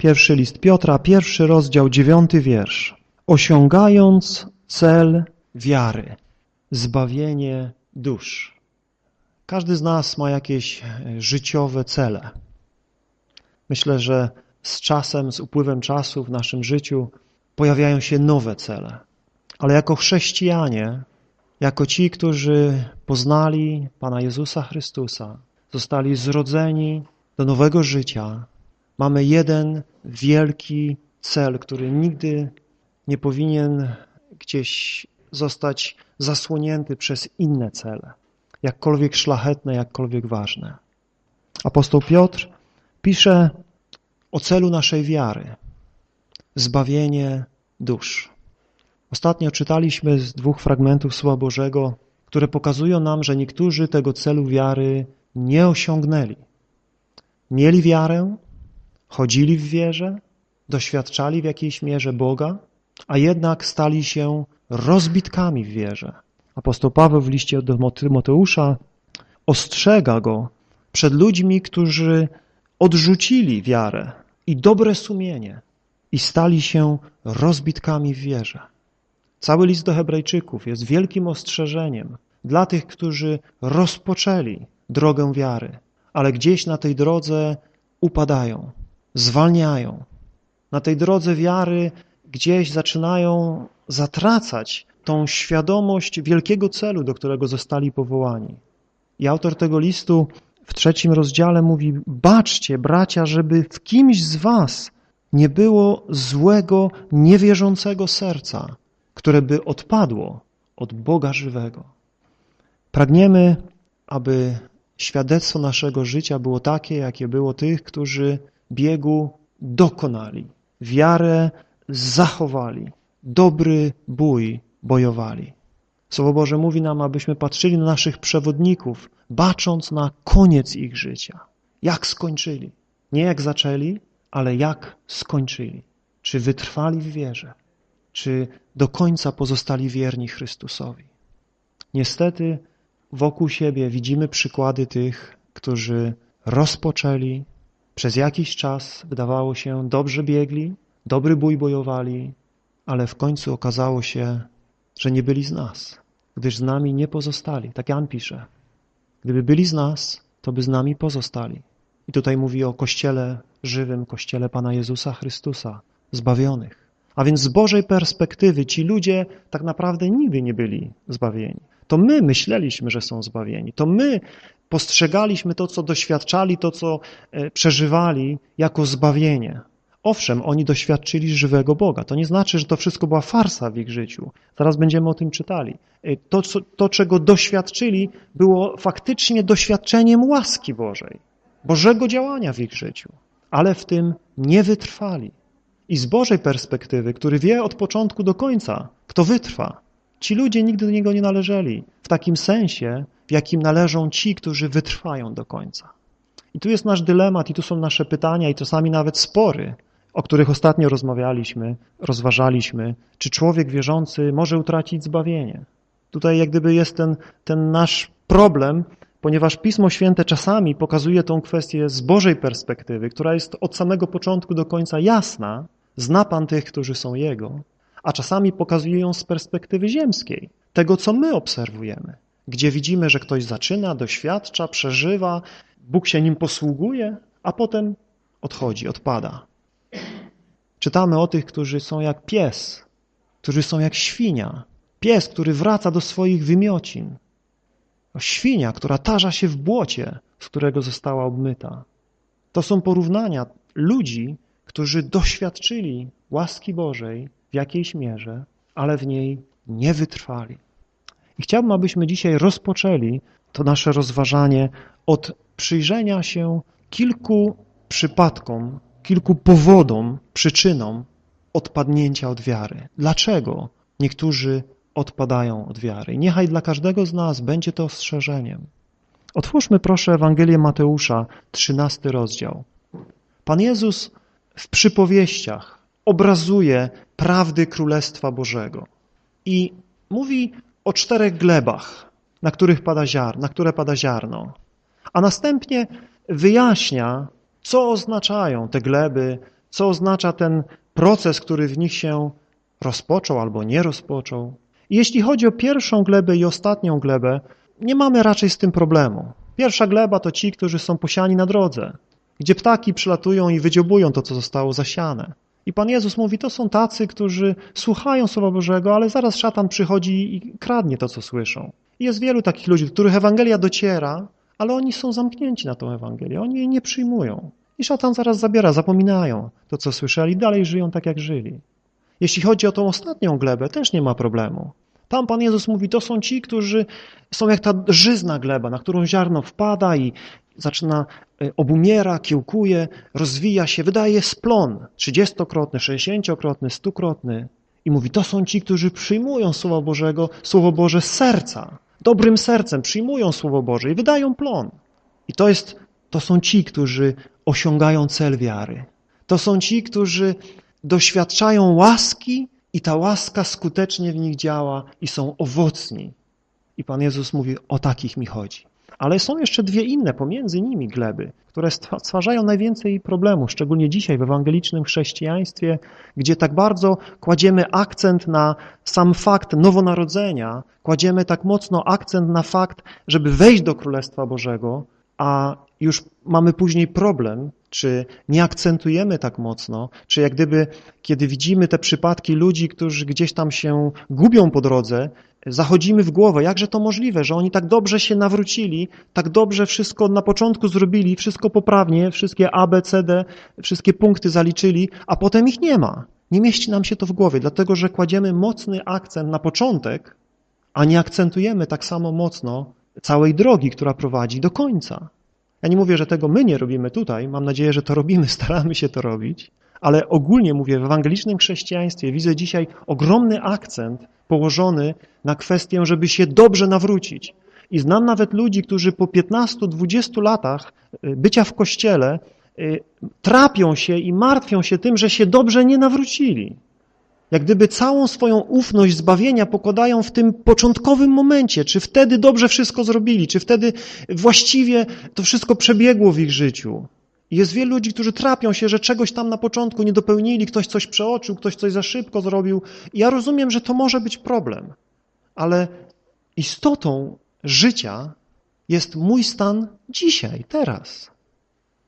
Pierwszy list Piotra, pierwszy rozdział, dziewiąty wiersz. Osiągając cel wiary, zbawienie dusz. Każdy z nas ma jakieś życiowe cele. Myślę, że z czasem, z upływem czasu w naszym życiu pojawiają się nowe cele. Ale jako chrześcijanie, jako ci, którzy poznali Pana Jezusa Chrystusa, zostali zrodzeni do nowego życia, mamy jeden wielki cel, który nigdy nie powinien gdzieś zostać zasłonięty przez inne cele, jakkolwiek szlachetne, jakkolwiek ważne. Apostoł Piotr pisze o celu naszej wiary. Zbawienie dusz. Ostatnio czytaliśmy z dwóch fragmentów Słowa Bożego, które pokazują nam, że niektórzy tego celu wiary nie osiągnęli. Mieli wiarę, chodzili w wierze, doświadczali w jakiejś mierze Boga, a jednak stali się rozbitkami w wierze. Apostoł Paweł w liście do Tymoteusza ostrzega go przed ludźmi, którzy odrzucili wiarę i dobre sumienie i stali się rozbitkami w wierze. Cały list do hebrajczyków jest wielkim ostrzeżeniem dla tych, którzy rozpoczęli drogę wiary, ale gdzieś na tej drodze upadają, zwalniają. Na tej drodze wiary gdzieś zaczynają zatracać tą świadomość wielkiego celu, do którego zostali powołani. I autor tego listu w trzecim rozdziale mówi, baczcie, bracia, żeby w kimś z was nie było złego, niewierzącego serca, które by odpadło od Boga żywego. Pragniemy, aby świadectwo naszego życia było takie, jakie było tych, którzy biegu dokonali, wiarę zachowali, dobry bój bojowali. Słowo Boże mówi nam, abyśmy patrzyli na naszych przewodników, bacząc na koniec ich życia. Jak skończyli. Nie jak zaczęli, ale jak skończyli. Czy wytrwali w wierze, czy do końca pozostali wierni Chrystusowi. Niestety wokół siebie widzimy przykłady tych, którzy rozpoczęli, przez jakiś czas wydawało się dobrze biegli, dobry bój bojowali, ale w końcu okazało się, że nie byli z nas, gdyż z nami nie pozostali. Tak Jan pisze. Gdyby byli z nas, to by z nami pozostali. I tutaj mówi o Kościele żywym, Kościele Pana Jezusa Chrystusa, zbawionych. A więc z Bożej perspektywy ci ludzie tak naprawdę nigdy nie byli zbawieni. To my myśleliśmy, że są zbawieni. To my postrzegaliśmy to, co doświadczali, to, co e, przeżywali jako zbawienie. Owszem, oni doświadczyli żywego Boga. To nie znaczy, że to wszystko była farsa w ich życiu. Zaraz będziemy o tym czytali. E, to, co, to czego doświadczyli, było faktycznie doświadczeniem łaski Bożej, Bożego działania w ich życiu, ale w tym nie wytrwali. I z Bożej perspektywy, który wie od początku do końca, kto wytrwa, ci ludzie nigdy do Niego nie należeli w takim sensie, jakim należą ci, którzy wytrwają do końca. I tu jest nasz dylemat i tu są nasze pytania i czasami nawet spory, o których ostatnio rozmawialiśmy, rozważaliśmy, czy człowiek wierzący może utracić zbawienie. Tutaj jak gdyby jest ten, ten nasz problem, ponieważ Pismo Święte czasami pokazuje tą kwestię z Bożej perspektywy, która jest od samego początku do końca jasna, zna Pan tych, którzy są Jego, a czasami pokazuje ją z perspektywy ziemskiej, tego, co my obserwujemy, gdzie widzimy, że ktoś zaczyna, doświadcza, przeżywa, Bóg się nim posługuje, a potem odchodzi, odpada. Czytamy o tych, którzy są jak pies, którzy są jak świnia. Pies, który wraca do swoich wymiocin. Świnia, która tarza się w błocie, z którego została obmyta. To są porównania ludzi, którzy doświadczyli łaski Bożej w jakiejś mierze, ale w niej nie wytrwali. I chciałbym, abyśmy dzisiaj rozpoczęli to nasze rozważanie od przyjrzenia się kilku przypadkom kilku powodom, przyczynom odpadnięcia od wiary. Dlaczego niektórzy odpadają od wiary? Niechaj dla każdego z nas będzie to ostrzeżeniem. Otwórzmy proszę Ewangelię Mateusza, 13 rozdział. Pan Jezus w przypowieściach obrazuje prawdy Królestwa Bożego i mówi o czterech glebach, na których pada ziarno, na które pada ziarno, a następnie wyjaśnia co oznaczają te gleby, co oznacza ten proces, który w nich się rozpoczął albo nie rozpoczął. Jeśli chodzi o pierwszą glebę i ostatnią glebę, nie mamy raczej z tym problemu. Pierwsza gleba to ci, którzy są posiani na drodze, gdzie ptaki przylatują i wydziobują to, co zostało zasiane. I Pan Jezus mówi, to są tacy, którzy słuchają Słowa Bożego, ale zaraz szatan przychodzi i kradnie to, co słyszą. I jest wielu takich ludzi, do których Ewangelia dociera, ale oni są zamknięci na tą Ewangelię, oni jej nie przyjmują. I szatan zaraz zabiera, zapominają to, co słyszeli, dalej żyją tak, jak żyli. Jeśli chodzi o tą ostatnią glebę, też nie ma problemu. Tam Pan Jezus mówi, to są ci, którzy są jak ta żyzna gleba, na którą ziarno wpada i zaczyna, e, obumiera, kiełkuje, rozwija się, wydaje splon trzydziestokrotny, sześćdziesięciokrotny, stukrotny. I mówi, to są ci, którzy przyjmują Słowo Bożego, Słowo Boże z serca, dobrym sercem, przyjmują Słowo Boże i wydają plon. I to jest, to są ci, którzy osiągają cel wiary. To są ci, którzy doświadczają łaski i ta łaska skutecznie w nich działa i są owocni. I Pan Jezus mówi, o takich mi chodzi. Ale są jeszcze dwie inne pomiędzy nimi gleby, które stwarzają najwięcej problemów, szczególnie dzisiaj w ewangelicznym chrześcijaństwie, gdzie tak bardzo kładziemy akcent na sam fakt nowonarodzenia, kładziemy tak mocno akcent na fakt, żeby wejść do Królestwa Bożego, a już mamy później problem, czy nie akcentujemy tak mocno, czy jak gdyby, kiedy widzimy te przypadki ludzi, którzy gdzieś tam się gubią po drodze, zachodzimy w głowę, jakże to możliwe, że oni tak dobrze się nawrócili, tak dobrze wszystko na początku zrobili, wszystko poprawnie, wszystkie A, B, C, D, wszystkie punkty zaliczyli, a potem ich nie ma. Nie mieści nam się to w głowie, dlatego że kładziemy mocny akcent na początek, a nie akcentujemy tak samo mocno całej drogi, która prowadzi do końca. Ja nie mówię, że tego my nie robimy tutaj, mam nadzieję, że to robimy, staramy się to robić, ale ogólnie mówię, w ewangelicznym chrześcijaństwie widzę dzisiaj ogromny akcent położony na kwestię, żeby się dobrze nawrócić. I znam nawet ludzi, którzy po 15-20 latach y, bycia w kościele y, trapią się i martwią się tym, że się dobrze nie nawrócili. Jak gdyby całą swoją ufność zbawienia pokładają w tym początkowym momencie, czy wtedy dobrze wszystko zrobili, czy wtedy właściwie to wszystko przebiegło w ich życiu. Jest wielu ludzi, którzy trapią się, że czegoś tam na początku nie dopełnili, ktoś coś przeoczył, ktoś coś za szybko zrobił. Ja rozumiem, że to może być problem, ale istotą życia jest mój stan dzisiaj, teraz.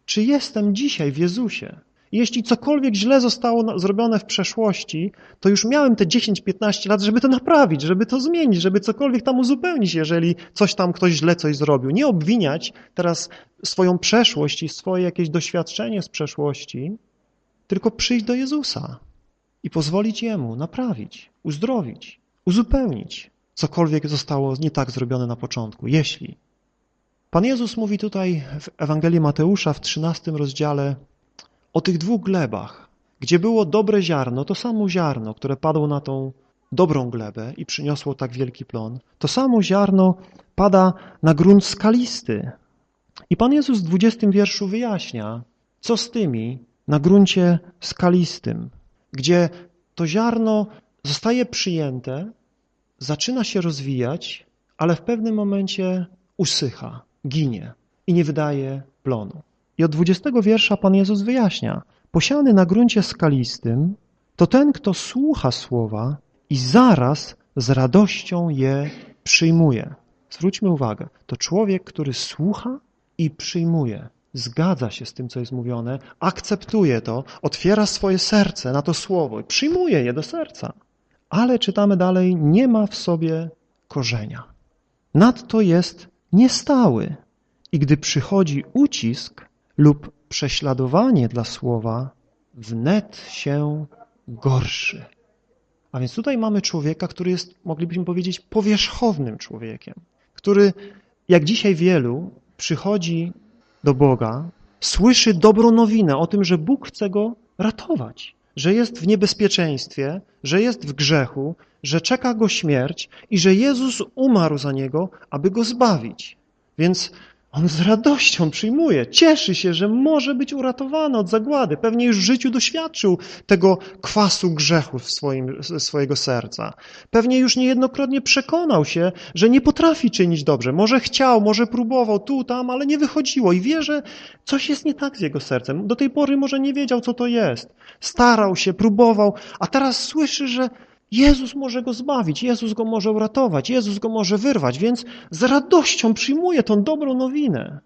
Czy jestem dzisiaj w Jezusie? Jeśli cokolwiek źle zostało zrobione w przeszłości, to już miałem te 10-15 lat, żeby to naprawić, żeby to zmienić, żeby cokolwiek tam uzupełnić, jeżeli coś tam ktoś źle coś zrobił. Nie obwiniać teraz swoją przeszłość i swoje jakieś doświadczenie z przeszłości, tylko przyjść do Jezusa i pozwolić Jemu naprawić, uzdrowić, uzupełnić cokolwiek zostało nie tak zrobione na początku, jeśli. Pan Jezus mówi tutaj w Ewangelii Mateusza w 13 rozdziale o tych dwóch glebach, gdzie było dobre ziarno, to samo ziarno, które padło na tą dobrą glebę i przyniosło tak wielki plon, to samo ziarno pada na grunt skalisty. I Pan Jezus w 20 wierszu wyjaśnia, co z tymi na gruncie skalistym, gdzie to ziarno zostaje przyjęte, zaczyna się rozwijać, ale w pewnym momencie usycha, ginie i nie wydaje plonu. Od 20 wiersza Pan Jezus wyjaśnia, posiany na gruncie skalistym to ten, kto słucha słowa i zaraz z radością je przyjmuje. Zwróćmy uwagę, to człowiek, który słucha i przyjmuje, zgadza się z tym, co jest mówione, akceptuje to, otwiera swoje serce na to słowo i przyjmuje je do serca. Ale czytamy dalej, nie ma w sobie korzenia. Nadto jest niestały i gdy przychodzi ucisk, lub prześladowanie dla słowa wnet się gorszy. A więc tutaj mamy człowieka, który jest, moglibyśmy powiedzieć, powierzchownym człowiekiem, który, jak dzisiaj wielu, przychodzi do Boga, słyszy dobrą nowinę o tym, że Bóg chce go ratować, że jest w niebezpieczeństwie, że jest w grzechu, że czeka go śmierć i że Jezus umarł za niego, aby go zbawić. Więc On z radością przyjmuje, cieszy się, że może być uratowany od zagłady. Pewnie już w życiu doświadczył tego kwasu grzechu w swoim, swojego serca. Pewnie już niejednokrotnie przekonał się, że nie potrafi czynić dobrze. Może chciał, może próbował tu, tam, ale nie wychodziło i wie, że coś jest nie tak z jego sercem. Do tej pory może nie wiedział, co to jest. Starał się, próbował, a teraz słyszy, że Jezus może go zbawić, Jezus go może uratować, Jezus go może wyrwać, więc z radością przyjmuje tą dobrą nowinę.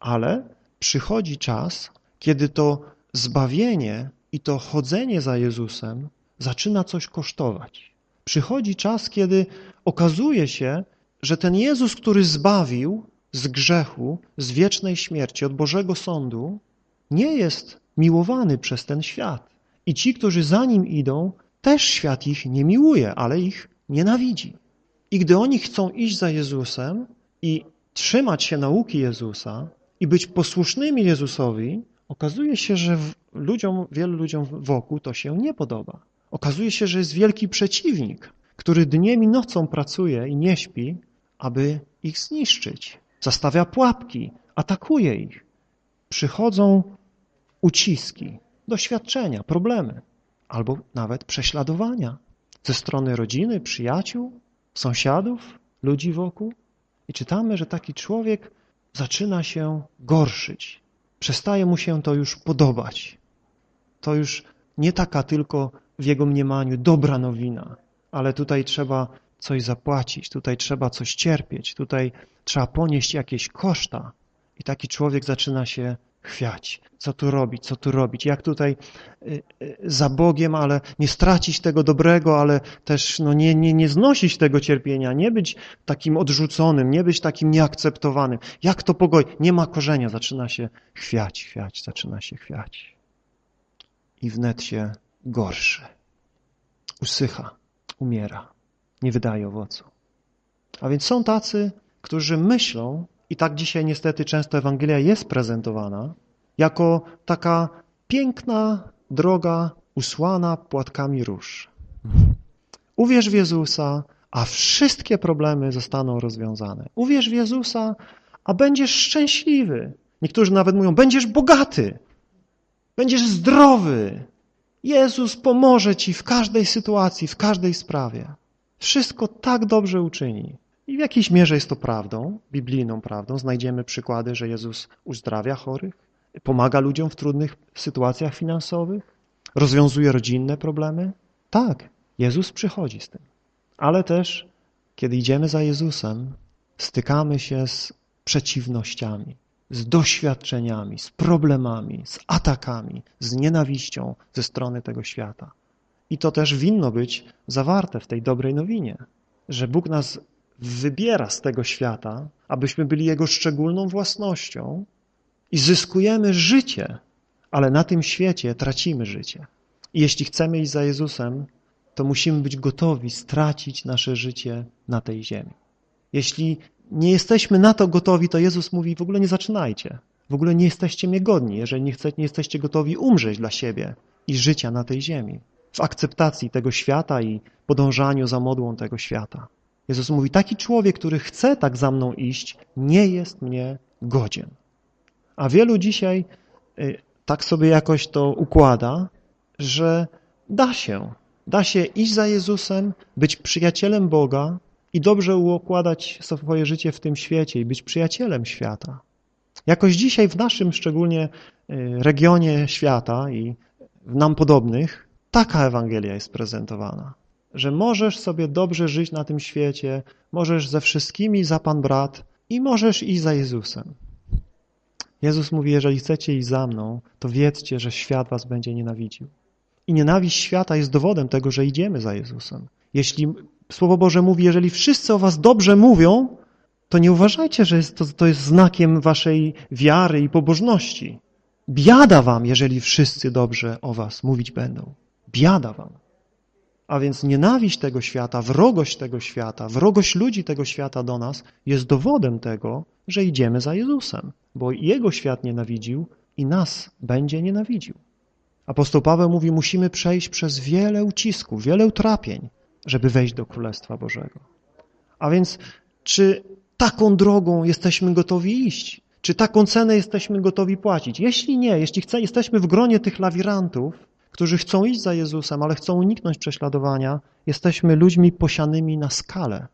Ale przychodzi czas, kiedy to zbawienie i to chodzenie za Jezusem zaczyna coś kosztować. Przychodzi czas, kiedy okazuje się, że ten Jezus, który zbawił z grzechu, z wiecznej śmierci, od Bożego Sądu, nie jest miłowany przez ten świat. I ci, którzy za Nim idą, też świat ich nie miłuje, ale ich nienawidzi. I gdy oni chcą iść za Jezusem i trzymać się nauki Jezusa i być posłusznymi Jezusowi, okazuje się, że ludziom, wielu ludziom wokół to się nie podoba. Okazuje się, że jest wielki przeciwnik, który dniem i nocą pracuje i nie śpi, aby ich zniszczyć. Zastawia pułapki, atakuje ich. Przychodzą uciski, doświadczenia, problemy albo nawet prześladowania ze strony rodziny, przyjaciół, sąsiadów, ludzi wokół. I czytamy, że taki człowiek zaczyna się gorszyć. Przestaje mu się to już podobać. To już nie taka tylko w jego mniemaniu dobra nowina, ale tutaj trzeba coś zapłacić, tutaj trzeba coś cierpieć, tutaj trzeba ponieść jakieś koszta. I taki człowiek zaczyna się chwiać. Co tu robić, co tu robić? Jak tutaj y, y, za Bogiem, ale nie stracić tego dobrego, ale też no nie, nie, nie znosić tego cierpienia, nie być takim odrzuconym, nie być takim nieakceptowanym. Jak to pogoi? Nie ma korzenia, zaczyna się chwiać, chwiać, zaczyna się chwiać. I wnet się gorszy. Usycha, umiera, nie wydaje owocu. A więc są tacy, którzy myślą, i tak dzisiaj niestety często Ewangelia jest prezentowana jako taka piękna droga usłana płatkami róż. Uwierz w Jezusa, a wszystkie problemy zostaną rozwiązane. Uwierz w Jezusa, a będziesz szczęśliwy. Niektórzy nawet mówią, będziesz bogaty, będziesz zdrowy. Jezus pomoże ci w każdej sytuacji, w każdej sprawie. Wszystko tak dobrze uczyni. I w jakiejś mierze jest to prawdą, biblijną prawdą. Znajdziemy przykłady, że Jezus uzdrawia chorych, pomaga ludziom w trudnych sytuacjach finansowych, rozwiązuje rodzinne problemy. Tak, Jezus przychodzi z tym. Ale też, kiedy idziemy za Jezusem, stykamy się z przeciwnościami, z doświadczeniami, z problemami, z atakami, z nienawiścią ze strony tego świata. I to też winno być zawarte w tej dobrej nowinie, że Bóg nas wybiera z tego świata, abyśmy byli Jego szczególną własnością i zyskujemy życie, ale na tym świecie tracimy życie. I jeśli chcemy iść za Jezusem, to musimy być gotowi stracić nasze życie na tej ziemi. Jeśli nie jesteśmy na to gotowi, to Jezus mówi, w ogóle nie zaczynajcie. W ogóle nie jesteście mnie godni, jeżeli nie, chcecie, nie jesteście gotowi umrzeć dla siebie i życia na tej ziemi. W akceptacji tego świata i podążaniu za modłą tego świata. Jezus mówi, taki człowiek, który chce tak za mną iść, nie jest mnie godzien. A wielu dzisiaj y, tak sobie jakoś to układa, że da się. Da się iść za Jezusem, być przyjacielem Boga i dobrze układać swoje życie w tym świecie i być przyjacielem świata. Jakoś dzisiaj w naszym szczególnie y, regionie świata i w nam podobnych taka Ewangelia jest prezentowana że możesz sobie dobrze żyć na tym świecie, możesz ze wszystkimi za Pan brat i możesz iść za Jezusem. Jezus mówi, jeżeli chcecie iść za mną, to wiedzcie, że świat was będzie nienawidził. I nienawiść świata jest dowodem tego, że idziemy za Jezusem. Jeśli Słowo Boże mówi, jeżeli wszyscy o was dobrze mówią, to nie uważajcie, że jest to, to jest znakiem waszej wiary i pobożności. Biada wam, jeżeli wszyscy dobrze o was mówić będą. Biada wam. A więc nienawiść tego świata, wrogość tego świata, wrogość ludzi tego świata do nas jest dowodem tego, że idziemy za Jezusem, bo Jego świat nienawidził i nas będzie nienawidził. Apostoł Paweł mówi, musimy przejść przez wiele ucisków, wiele utrapień, żeby wejść do Królestwa Bożego. A więc czy taką drogą jesteśmy gotowi iść? Czy taką cenę jesteśmy gotowi płacić? Jeśli nie, jeśli chce, jesteśmy w gronie tych lawirantów, którzy chcą iść za Jezusem, ale chcą uniknąć prześladowania, jesteśmy ludźmi posianymi na skalę.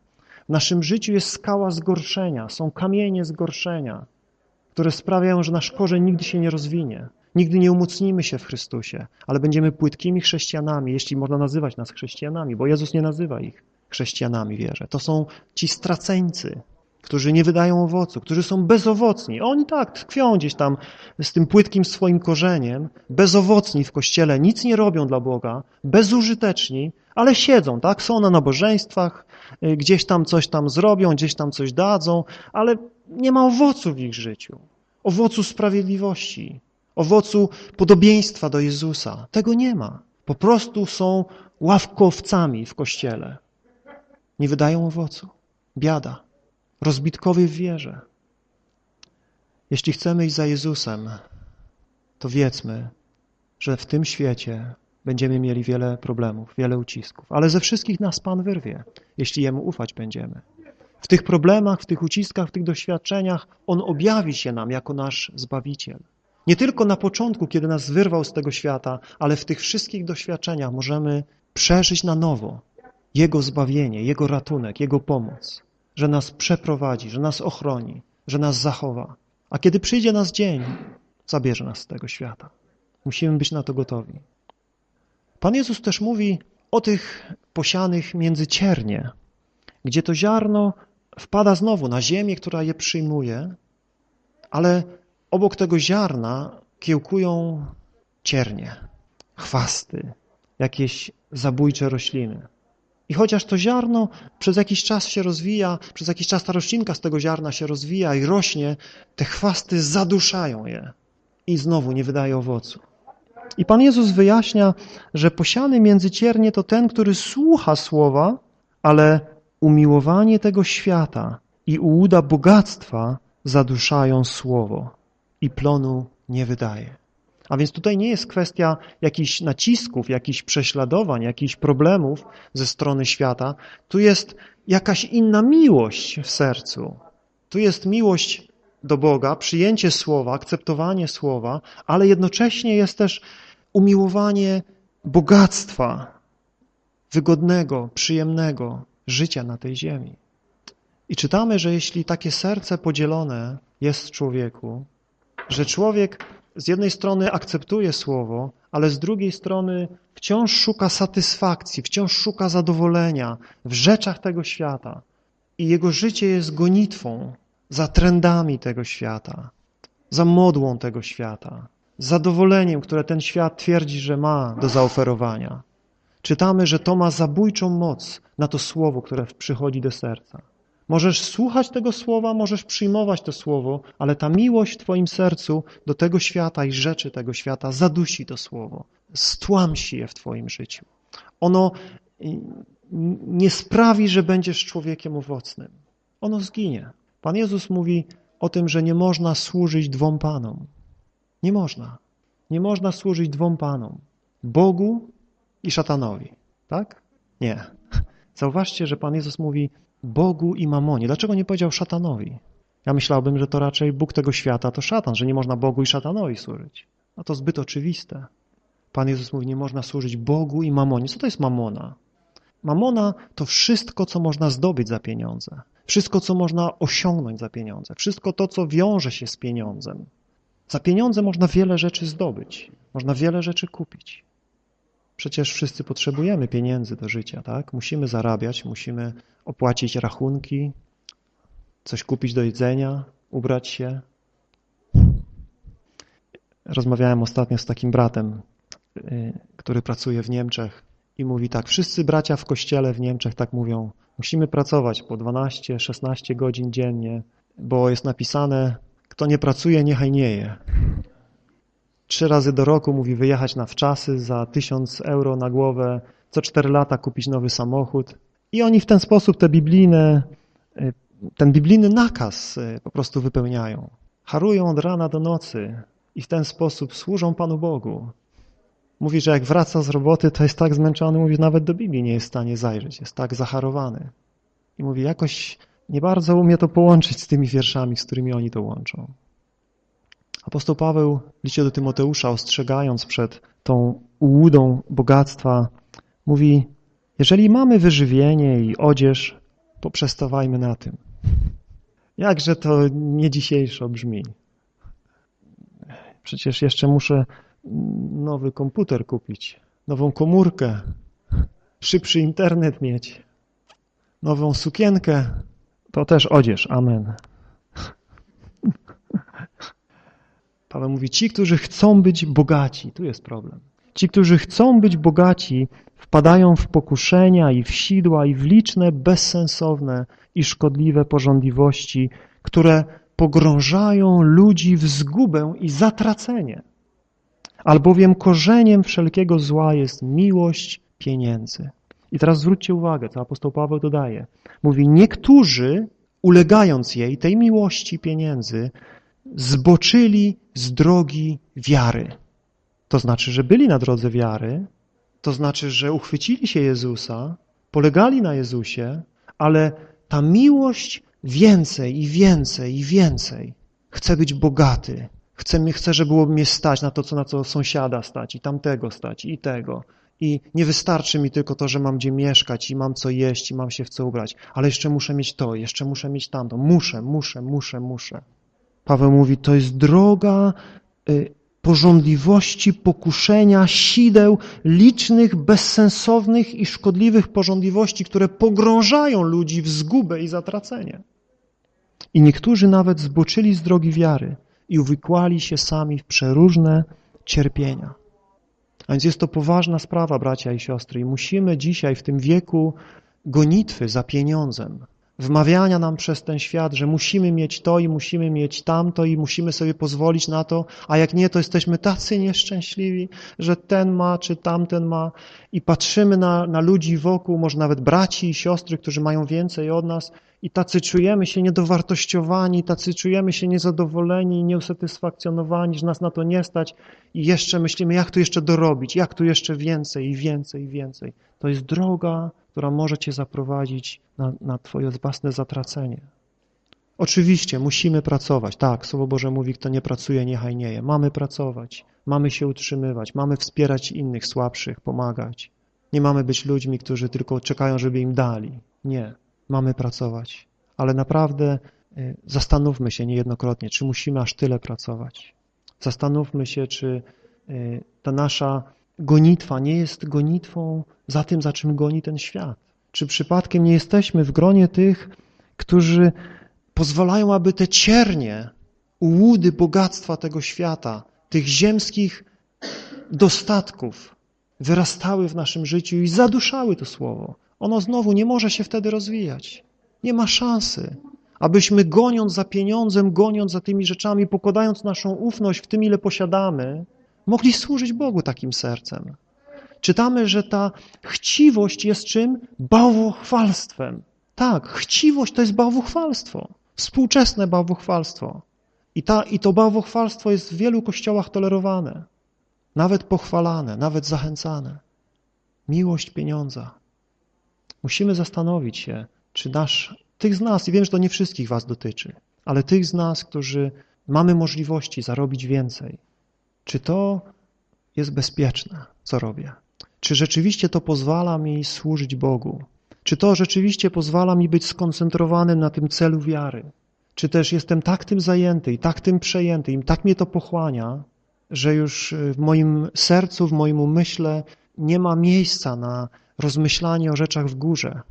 W naszym życiu jest skała zgorszenia, są kamienie zgorszenia, które sprawiają, że nasz korzeń nigdy się nie rozwinie. Nigdy nie umocnimy się w Chrystusie, ale będziemy płytkimi chrześcijanami, jeśli można nazywać nas chrześcijanami, bo Jezus nie nazywa ich chrześcijanami, wierzę. To są ci straceńcy, którzy nie wydają owocu, którzy są bezowocni. Oni tak tkwią gdzieś tam z tym płytkim swoim korzeniem, bezowocni w kościele, nic nie robią dla Boga, bezużyteczni, ale siedzą, tak? Są na nabożeństwach, y, gdzieś tam coś tam zrobią, gdzieś tam coś dadzą, ale nie ma owocu w ich życiu. Owocu sprawiedliwości, owocu podobieństwa do Jezusa. Tego nie ma. Po prostu są ławkowcami w kościele. Nie wydają owocu. Biada rozbitkowy w wierze. Jeśli chcemy iść za Jezusem, to wiedzmy, że w tym świecie będziemy mieli wiele problemów, wiele ucisków, ale ze wszystkich nas Pan wyrwie, jeśli Jemu ufać będziemy. W tych problemach, w tych uciskach, w tych doświadczeniach On objawi się nam jako nasz Zbawiciel. Nie tylko na początku, kiedy nas wyrwał z tego świata, ale w tych wszystkich doświadczeniach możemy przeżyć na nowo Jego zbawienie, Jego ratunek, Jego pomoc że nas przeprowadzi, że nas ochroni, że nas zachowa. A kiedy przyjdzie nas dzień, zabierze nas z tego świata. Musimy być na to gotowi. Pan Jezus też mówi o tych posianych między ciernie, gdzie to ziarno wpada znowu na ziemię, która je przyjmuje, ale obok tego ziarna kiełkują ciernie, chwasty, jakieś zabójcze rośliny. I chociaż to ziarno przez jakiś czas się rozwija, przez jakiś czas ta roślinka z tego ziarna się rozwija i rośnie, te chwasty zaduszają je i znowu nie wydaje owocu. I Pan Jezus wyjaśnia, że posiany między ciernie to ten, który słucha słowa, ale umiłowanie tego świata i ułuda bogactwa zaduszają słowo i plonu nie wydaje. A więc tutaj nie jest kwestia jakichś nacisków, jakichś prześladowań, jakichś problemów ze strony świata. Tu jest jakaś inna miłość w sercu. Tu jest miłość do Boga, przyjęcie słowa, akceptowanie słowa, ale jednocześnie jest też umiłowanie bogactwa, wygodnego, przyjemnego życia na tej ziemi. I czytamy, że jeśli takie serce podzielone jest w człowieku, że człowiek z jednej strony akceptuje słowo, ale z drugiej strony wciąż szuka satysfakcji, wciąż szuka zadowolenia w rzeczach tego świata. I jego życie jest gonitwą za trendami tego świata, za modłą tego świata, zadowoleniem, które ten świat twierdzi, że ma do zaoferowania. Czytamy, że to ma zabójczą moc na to słowo, które przychodzi do serca. Możesz słuchać tego słowa, możesz przyjmować to słowo, ale ta miłość w twoim sercu do tego świata i rzeczy tego świata zadusi to słowo, stłamsi je w twoim życiu. Ono nie sprawi, że będziesz człowiekiem owocnym. Ono zginie. Pan Jezus mówi o tym, że nie można służyć dwom Panom. Nie można. Nie można służyć dwom Panom. Bogu i szatanowi. Tak? Nie. Zauważcie, że Pan Jezus mówi, Bogu i mamonie. Dlaczego nie powiedział szatanowi? Ja myślałbym, że to raczej Bóg tego świata to szatan, że nie można Bogu i szatanowi służyć. No to zbyt oczywiste. Pan Jezus mówi, nie można służyć Bogu i mamonie. Co to jest mamona? Mamona to wszystko, co można zdobyć za pieniądze. Wszystko, co można osiągnąć za pieniądze. Wszystko to, co wiąże się z pieniądzem. Za pieniądze można wiele rzeczy zdobyć. Można wiele rzeczy kupić. Przecież wszyscy potrzebujemy pieniędzy do życia, tak? Musimy zarabiać, musimy opłacić rachunki, coś kupić do jedzenia, ubrać się. Rozmawiałem ostatnio z takim bratem, y, który pracuje w Niemczech i mówi tak, wszyscy bracia w kościele w Niemczech tak mówią, musimy pracować po 12-16 godzin dziennie, bo jest napisane, kto nie pracuje, niechaj nie je trzy razy do roku mówi wyjechać na wczasy za tysiąc euro na głowę, co cztery lata kupić nowy samochód. I oni w ten sposób te biblijne, y, ten biblijny nakaz y, po prostu wypełniają. Harują od rana do nocy i w ten sposób służą Panu Bogu. Mówi, że jak wraca z roboty, to jest tak zmęczony, mówi, że nawet do Biblii nie jest w stanie zajrzeć, jest tak zacharowany. I mówi, jakoś nie bardzo umie to połączyć z tymi wierszami, z którymi oni to łączą. Apostoł Paweł w liście do Tymoteusza, ostrzegając przed tą ułudą bogactwa, mówi, jeżeli mamy wyżywienie i odzież, poprzestawajmy na tym. Jakże to nie dzisiejszo brzmi. Przecież jeszcze muszę nowy komputer kupić, nową komórkę, szybszy internet mieć, nową sukienkę. To też odzież. Amen. Paweł mówi, ci, którzy chcą być bogaci, tu jest problem. Ci, którzy chcą być bogaci, wpadają w pokuszenia i w sidła i w liczne, bezsensowne i szkodliwe porządliwości, które pogrążają ludzi w zgubę i zatracenie. Albowiem korzeniem wszelkiego zła jest miłość pieniędzy. I teraz zwróćcie uwagę, co apostoł Paweł dodaje. Mówi, niektórzy, ulegając jej, tej miłości pieniędzy, zboczyli z drogi wiary. To znaczy, że byli na drodze wiary, to znaczy, że uchwycili się Jezusa, polegali na Jezusie, ale ta miłość więcej i więcej i więcej. Chcę być bogaty. Chcę, chcę, żeby było mnie stać na to, co na co sąsiada stać i tamtego stać i tego. I nie wystarczy mi tylko to, że mam gdzie mieszkać i mam co jeść i mam się w co ubrać, ale jeszcze muszę mieć to, jeszcze muszę mieć tamto. Muszę, muszę, muszę, muszę. Paweł mówi, to jest droga y, porządliwości, pokuszenia, sideł, licznych, bezsensownych i szkodliwych porządliwości, które pogrążają ludzi w zgubę i zatracenie. I niektórzy nawet zboczyli z drogi wiary i uwikłali się sami w przeróżne cierpienia. A więc jest to poważna sprawa, bracia i siostry, i musimy dzisiaj w tym wieku gonitwy za pieniądzem, wmawiania nam przez ten świat, że musimy mieć to i musimy mieć tamto i musimy sobie pozwolić na to, a jak nie, to jesteśmy tacy nieszczęśliwi, że ten ma czy tamten ma i patrzymy na, na ludzi wokół, może nawet braci i siostry, którzy mają więcej od nas i tacy czujemy się niedowartościowani, tacy czujemy się niezadowoleni, nieusatysfakcjonowani, że nas na to nie stać i jeszcze myślimy, jak tu jeszcze dorobić, jak tu jeszcze więcej i więcej i więcej. To jest droga, która może cię zaprowadzić na, na twoje własne zatracenie. Oczywiście musimy pracować. Tak, Słowo Boże mówi, kto nie pracuje, niechaj nie. Mamy pracować, mamy się utrzymywać, mamy wspierać innych słabszych, pomagać. Nie mamy być ludźmi, którzy tylko czekają, żeby im dali. Nie mamy pracować. Ale naprawdę y, zastanówmy się niejednokrotnie, czy musimy aż tyle pracować. Zastanówmy się, czy y, ta nasza gonitwa nie jest gonitwą za tym, za czym goni ten świat. Czy przypadkiem nie jesteśmy w gronie tych, którzy pozwalają, aby te ciernie, ułudy bogactwa tego świata, tych ziemskich dostatków wyrastały w naszym życiu i zaduszały to słowo, ono znowu nie może się wtedy rozwijać. Nie ma szansy, abyśmy goniąc za pieniądzem, goniąc za tymi rzeczami, pokładając naszą ufność w tym, ile posiadamy, mogli służyć Bogu takim sercem. Czytamy, że ta chciwość jest czym? Bałwochwalstwem. Tak, chciwość to jest bałwochwalstwo. Współczesne bałwochwalstwo. I, ta, I to bałwochwalstwo jest w wielu kościołach tolerowane. Nawet pochwalane, nawet zachęcane. Miłość pieniądza. Musimy zastanowić się, czy nasz, tych z nas, i wiem, że to nie wszystkich was dotyczy, ale tych z nas, którzy mamy możliwości zarobić więcej, czy to jest bezpieczne, co robię? Czy rzeczywiście to pozwala mi służyć Bogu? Czy to rzeczywiście pozwala mi być skoncentrowanym na tym celu wiary? Czy też jestem tak tym zajęty i tak tym przejęty i tak mnie to pochłania, że już w moim sercu, w moim umyśle nie ma miejsca na rozmyślanie o rzeczach w górze,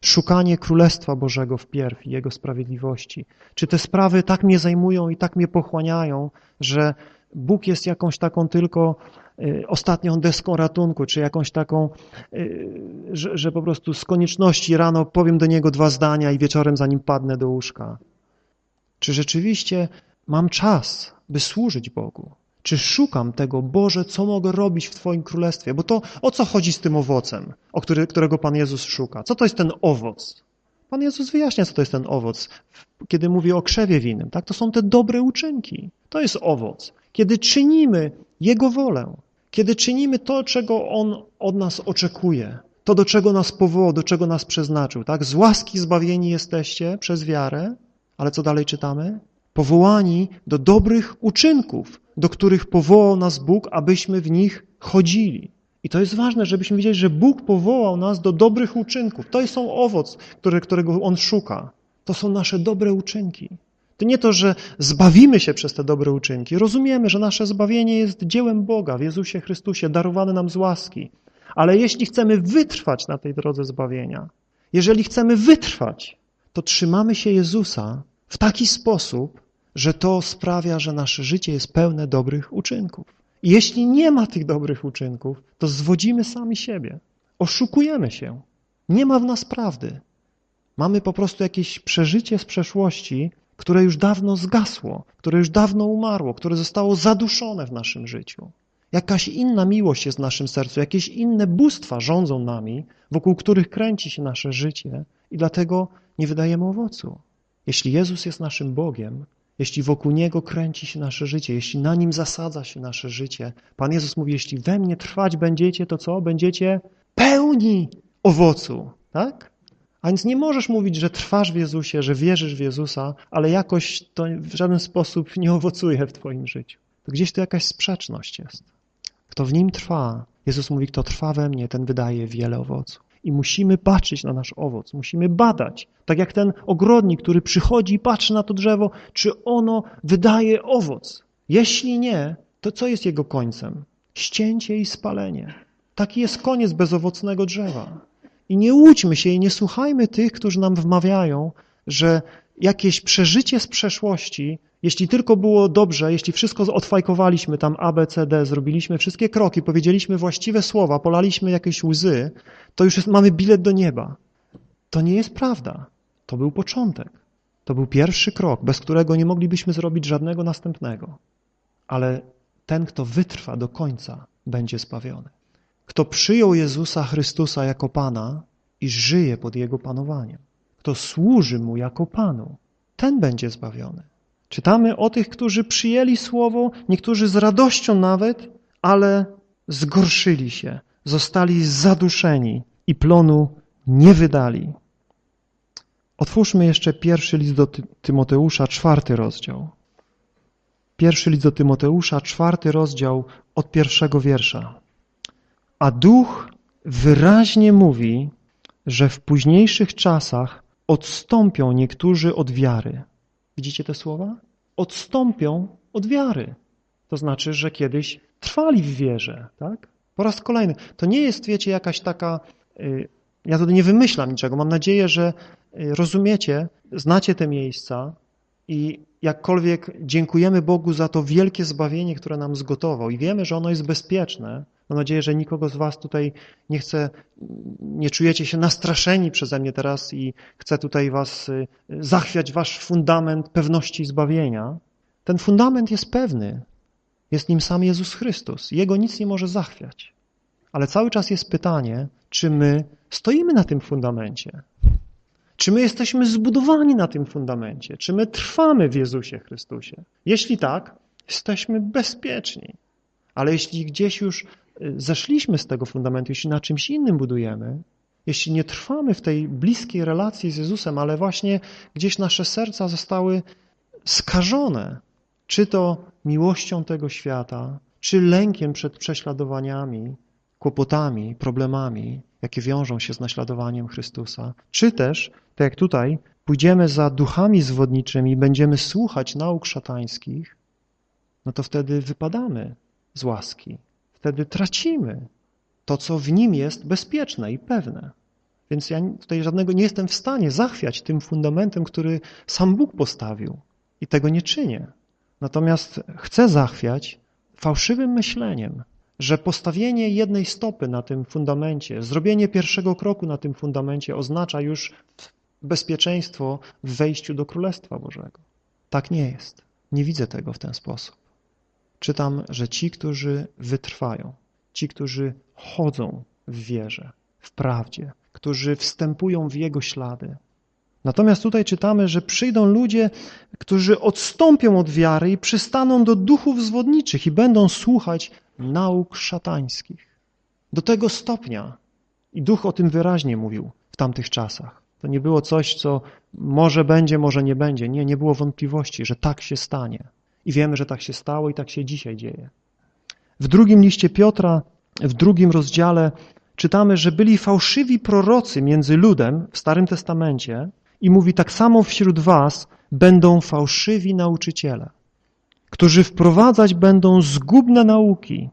szukanie Królestwa Bożego wpierw i Jego sprawiedliwości. Czy te sprawy tak mnie zajmują i tak mnie pochłaniają, że Bóg jest jakąś taką tylko y, ostatnią deską ratunku, czy jakąś taką, y, że, że po prostu z konieczności rano powiem do Niego dwa zdania i wieczorem zanim padnę do łóżka. Czy rzeczywiście mam czas, by służyć Bogu? Czy szukam tego, Boże, co mogę robić w Twoim królestwie? Bo to o co chodzi z tym owocem, o który, którego Pan Jezus szuka? Co to jest ten owoc? Pan Jezus wyjaśnia, co to jest ten owoc, kiedy mówi o krzewie winnym. Tak? To są te dobre uczynki. To jest owoc. Kiedy czynimy Jego wolę, kiedy czynimy to, czego On od nas oczekuje, to, do czego nas powołał, do czego nas przeznaczył. Tak? Z łaski zbawieni jesteście przez wiarę, ale co dalej czytamy? Powołani do dobrych uczynków, do których powołał nas Bóg, abyśmy w nich chodzili. I to jest ważne, żebyśmy wiedzieli, że Bóg powołał nas do dobrych uczynków. To jest owoc, którego On szuka. To są nasze dobre uczynki. To nie to, że zbawimy się przez te dobre uczynki. Rozumiemy, że nasze zbawienie jest dziełem Boga w Jezusie Chrystusie, darowane nam z łaski. Ale jeśli chcemy wytrwać na tej drodze zbawienia, jeżeli chcemy wytrwać, to trzymamy się Jezusa w taki sposób, że to sprawia, że nasze życie jest pełne dobrych uczynków. I jeśli nie ma tych dobrych uczynków, to zwodzimy sami siebie. Oszukujemy się. Nie ma w nas prawdy. Mamy po prostu jakieś przeżycie z przeszłości, które już dawno zgasło, które już dawno umarło, które zostało zaduszone w naszym życiu. Jakaś inna miłość jest w naszym sercu, jakieś inne bóstwa rządzą nami, wokół których kręci się nasze życie i dlatego nie wydajemy owocu. Jeśli Jezus jest naszym Bogiem, jeśli wokół Niego kręci się nasze życie, jeśli na Nim zasadza się nasze życie, Pan Jezus mówi, jeśli we mnie trwać będziecie, to co? Będziecie pełni owocu, tak? A więc nie możesz mówić, że trwasz w Jezusie, że wierzysz w Jezusa, ale jakoś to w żaden sposób nie owocuje w twoim życiu. To gdzieś to jakaś sprzeczność jest. Kto w Nim trwa, Jezus mówi, kto trwa we mnie, ten wydaje wiele owoców. I musimy patrzeć na nasz owoc, musimy badać. Tak jak ten ogrodnik, który przychodzi i patrzy na to drzewo, czy ono wydaje owoc. Jeśli nie, to co jest jego końcem? Ścięcie i spalenie. Taki jest koniec bezowocnego drzewa. I nie łudźmy się i nie słuchajmy tych, którzy nam wmawiają, że jakieś przeżycie z przeszłości, jeśli tylko było dobrze, jeśli wszystko odfajkowaliśmy tam A, B, C, D, zrobiliśmy wszystkie kroki, powiedzieliśmy właściwe słowa, polaliśmy jakieś łzy, to już jest, mamy bilet do nieba. To nie jest prawda. To był początek. To był pierwszy krok, bez którego nie moglibyśmy zrobić żadnego następnego. Ale ten, kto wytrwa do końca, będzie zbawiony. Kto przyjął Jezusa Chrystusa jako Pana i żyje pod Jego panowaniem, kto służy Mu jako Panu, ten będzie zbawiony. Czytamy o tych, którzy przyjęli Słowo, niektórzy z radością nawet, ale zgorszyli się, zostali zaduszeni i plonu nie wydali. Otwórzmy jeszcze pierwszy list do Tymoteusza, czwarty rozdział. Pierwszy list do Tymoteusza, czwarty rozdział od pierwszego wiersza. A Duch wyraźnie mówi, że w późniejszych czasach odstąpią niektórzy od wiary. Widzicie te słowa? Odstąpią od wiary. To znaczy, że kiedyś trwali w wierze, tak? Po raz kolejny. To nie jest, wiecie, jakaś taka... Y, ja tutaj nie wymyślam niczego. Mam nadzieję, że y, rozumiecie, znacie te miejsca i jakkolwiek dziękujemy Bogu za to wielkie zbawienie, które nam zgotował i wiemy, że ono jest bezpieczne, Mam nadzieję, że nikogo z was tutaj nie chce, nie czujecie się nastraszeni przeze mnie teraz i chcę tutaj was y, zachwiać wasz fundament pewności zbawienia. Ten fundament jest pewny. Jest nim sam Jezus Chrystus. Jego nic nie może zachwiać. Ale cały czas jest pytanie, czy my stoimy na tym fundamencie? Czy my jesteśmy zbudowani na tym fundamencie? Czy my trwamy w Jezusie Chrystusie? Jeśli tak, jesteśmy bezpieczni. Ale jeśli gdzieś już zeszliśmy z tego fundamentu, jeśli na czymś innym budujemy, jeśli nie trwamy w tej bliskiej relacji z Jezusem, ale właśnie gdzieś nasze serca zostały skażone, czy to miłością tego świata, czy lękiem przed prześladowaniami, kłopotami, problemami, jakie wiążą się z naśladowaniem Chrystusa, czy też, tak jak tutaj, pójdziemy za duchami zwodniczymi będziemy słuchać nauk szatańskich, no to wtedy wypadamy z łaski wtedy tracimy to, co w nim jest bezpieczne i pewne. Więc ja tutaj żadnego nie jestem w stanie zachwiać tym fundamentem, który sam Bóg postawił i tego nie czynię. Natomiast chcę zachwiać fałszywym myśleniem, że postawienie jednej stopy na tym fundamencie, zrobienie pierwszego kroku na tym fundamencie oznacza już bezpieczeństwo w wejściu do Królestwa Bożego. Tak nie jest. Nie widzę tego w ten sposób czytam, że ci, którzy wytrwają, ci, którzy chodzą w wierze, w prawdzie, którzy wstępują w Jego ślady. Natomiast tutaj czytamy, że przyjdą ludzie, którzy odstąpią od wiary i przystaną do duchów zwodniczych i będą słuchać nauk szatańskich. Do tego stopnia I Duch o tym wyraźnie mówił w tamtych czasach. To nie było coś, co może będzie, może nie będzie. Nie, nie było wątpliwości, że tak się stanie. I wiemy, że tak się stało i tak się dzisiaj dzieje. W drugim liście Piotra, w drugim rozdziale czytamy, że byli fałszywi prorocy między ludem w Starym Testamencie i mówi tak samo wśród was będą fałszywi nauczyciele, którzy wprowadzać będą zgubne nauki.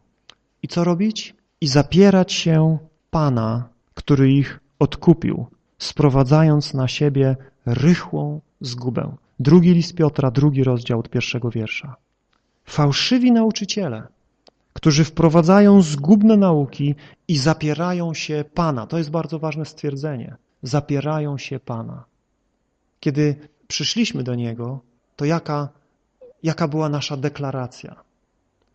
I co robić? I zapierać się Pana, który ich odkupił, sprowadzając na siebie rychłą zgubę. Drugi list Piotra, drugi rozdział od pierwszego wiersza. Fałszywi nauczyciele, którzy wprowadzają zgubne nauki i zapierają się Pana. To jest bardzo ważne stwierdzenie. Zapierają się Pana. Kiedy przyszliśmy do Niego, to jaka, jaka była nasza deklaracja?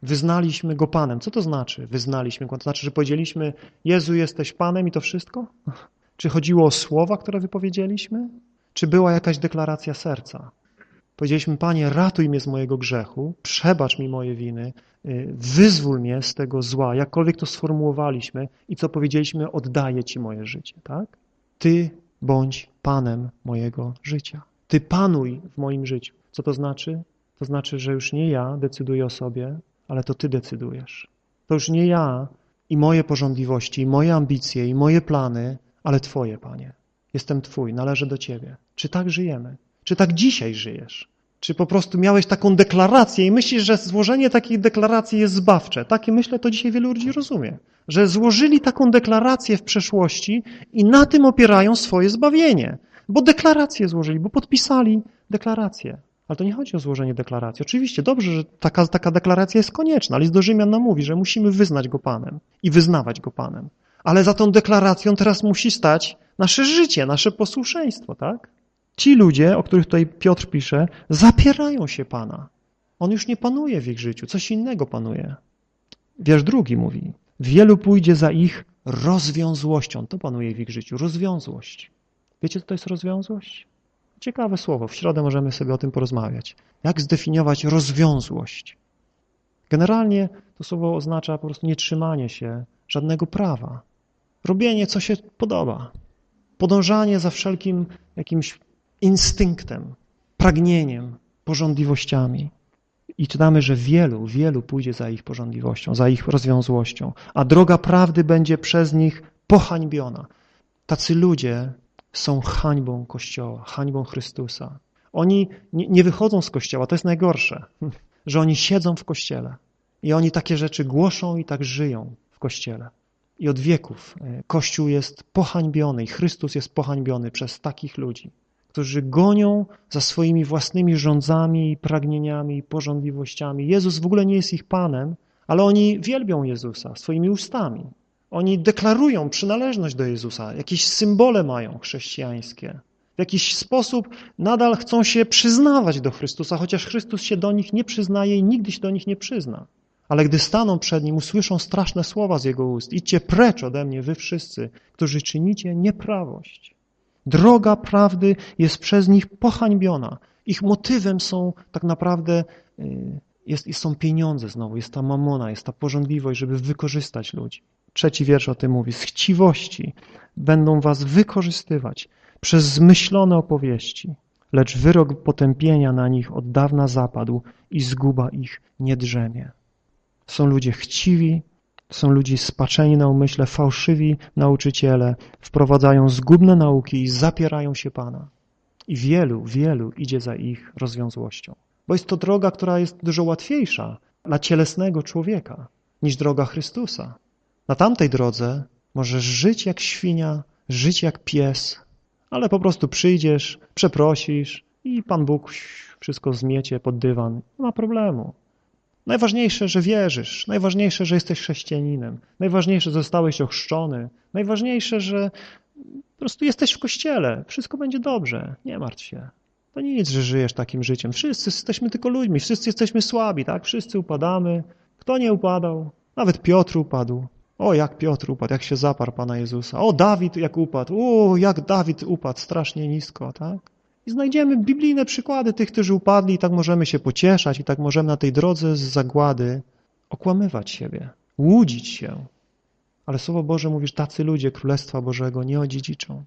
Wyznaliśmy Go Panem. Co to znaczy wyznaliśmy Go? To znaczy, że powiedzieliśmy Jezu jesteś Panem i to wszystko? Czy chodziło o słowa, które wypowiedzieliśmy? Czy była jakaś deklaracja serca? Powiedzieliśmy, Panie, ratuj mnie z mojego grzechu, przebacz mi moje winy, y, wyzwól mnie z tego zła, jakkolwiek to sformułowaliśmy i co powiedzieliśmy, oddaję Ci moje życie, tak? Ty bądź Panem mojego życia. Ty panuj w moim życiu. Co to znaczy? To znaczy, że już nie ja decyduję o sobie, ale to Ty decydujesz. To już nie ja i moje porządliwości, i moje ambicje, i moje plany, ale Twoje, Panie. Jestem Twój, należę do Ciebie. Czy tak żyjemy? Czy tak dzisiaj żyjesz? Czy po prostu miałeś taką deklarację i myślisz, że złożenie takiej deklaracji jest zbawcze? Takie myślę, to dzisiaj wielu ludzi rozumie. Że złożyli taką deklarację w przeszłości i na tym opierają swoje zbawienie. Bo deklarację złożyli, bo podpisali deklarację. Ale to nie chodzi o złożenie deklaracji. Oczywiście dobrze, że taka, taka deklaracja jest konieczna. List do Rzymian nam mówi, że musimy wyznać Go Panem i wyznawać Go Panem. Ale za tą deklaracją teraz musi stać nasze życie, nasze posłuszeństwo, tak? Ci ludzie, o których tutaj Piotr pisze, zapierają się Pana. On już nie panuje w ich życiu, coś innego panuje. Wiersz drugi mówi, wielu pójdzie za ich rozwiązłością. To panuje w ich życiu, rozwiązłość. Wiecie, co to jest rozwiązłość? Ciekawe słowo, w środę możemy sobie o tym porozmawiać. Jak zdefiniować rozwiązłość? Generalnie to słowo oznacza po prostu nietrzymanie się żadnego prawa. Robienie, co się podoba. Podążanie za wszelkim jakimś instynktem, pragnieniem, porządliwościami. I czytamy, że wielu, wielu pójdzie za ich porządliwością, za ich rozwiązłością, a droga prawdy będzie przez nich pohańbiona. Tacy ludzie są hańbą Kościoła, hańbą Chrystusa. Oni nie wychodzą z Kościoła, to jest najgorsze, że oni siedzą w Kościele i oni takie rzeczy głoszą i tak żyją w Kościele. I od wieków e, Kościół jest pohańbiony i Chrystus jest pohańbiony przez takich ludzi, którzy gonią za swoimi własnymi rządzami pragnieniami i porządliwościami. Jezus w ogóle nie jest ich Panem, ale oni wielbią Jezusa swoimi ustami. Oni deklarują przynależność do Jezusa, jakieś symbole mają chrześcijańskie. W jakiś sposób nadal chcą się przyznawać do Chrystusa, chociaż Chrystus się do nich nie przyznaje i nigdy się do nich nie przyzna. Ale gdy staną przed Nim, usłyszą straszne słowa z Jego ust. Idźcie precz ode mnie, wy wszyscy, którzy czynicie nieprawość. Droga prawdy jest przez nich pohańbiona. Ich motywem są tak naprawdę, y, jest, są pieniądze znowu, jest ta mamona, jest ta porządliwość, żeby wykorzystać ludzi. Trzeci wiersz o tym mówi. Z chciwości będą was wykorzystywać przez zmyślone opowieści, lecz wyrok potępienia na nich od dawna zapadł i zguba ich nie drzemie. Są ludzie chciwi, są ludzie spaczeni na umyśle, fałszywi nauczyciele, wprowadzają zgubne nauki i zapierają się Pana. I wielu, wielu idzie za ich rozwiązłością. Bo jest to droga, która jest dużo łatwiejsza dla cielesnego człowieka niż droga Chrystusa. Na tamtej drodze możesz żyć jak świnia, żyć jak pies, ale po prostu przyjdziesz, przeprosisz i Pan Bóg wszystko zmiecie pod dywan. Nie ma problemu. Najważniejsze, że wierzysz. Najważniejsze, że jesteś chrześcijaninem. Najważniejsze, że zostałeś ochrzczony. Najważniejsze, że po prostu jesteś w kościele. Wszystko będzie dobrze. Nie martw się. To nic, że żyjesz takim życiem. Wszyscy jesteśmy tylko ludźmi. Wszyscy jesteśmy słabi, tak? Wszyscy upadamy. Kto nie upadał? Nawet Piotr upadł. O, jak Piotr upadł, jak się zaparł Pana Jezusa. O, Dawid jak upadł. O, jak Dawid upadł strasznie nisko, tak? I znajdziemy biblijne przykłady tych, którzy upadli i tak możemy się pocieszać i tak możemy na tej drodze z zagłady okłamywać siebie, łudzić się. Ale Słowo Boże mówi, że tacy ludzie Królestwa Bożego nie odziedziczą.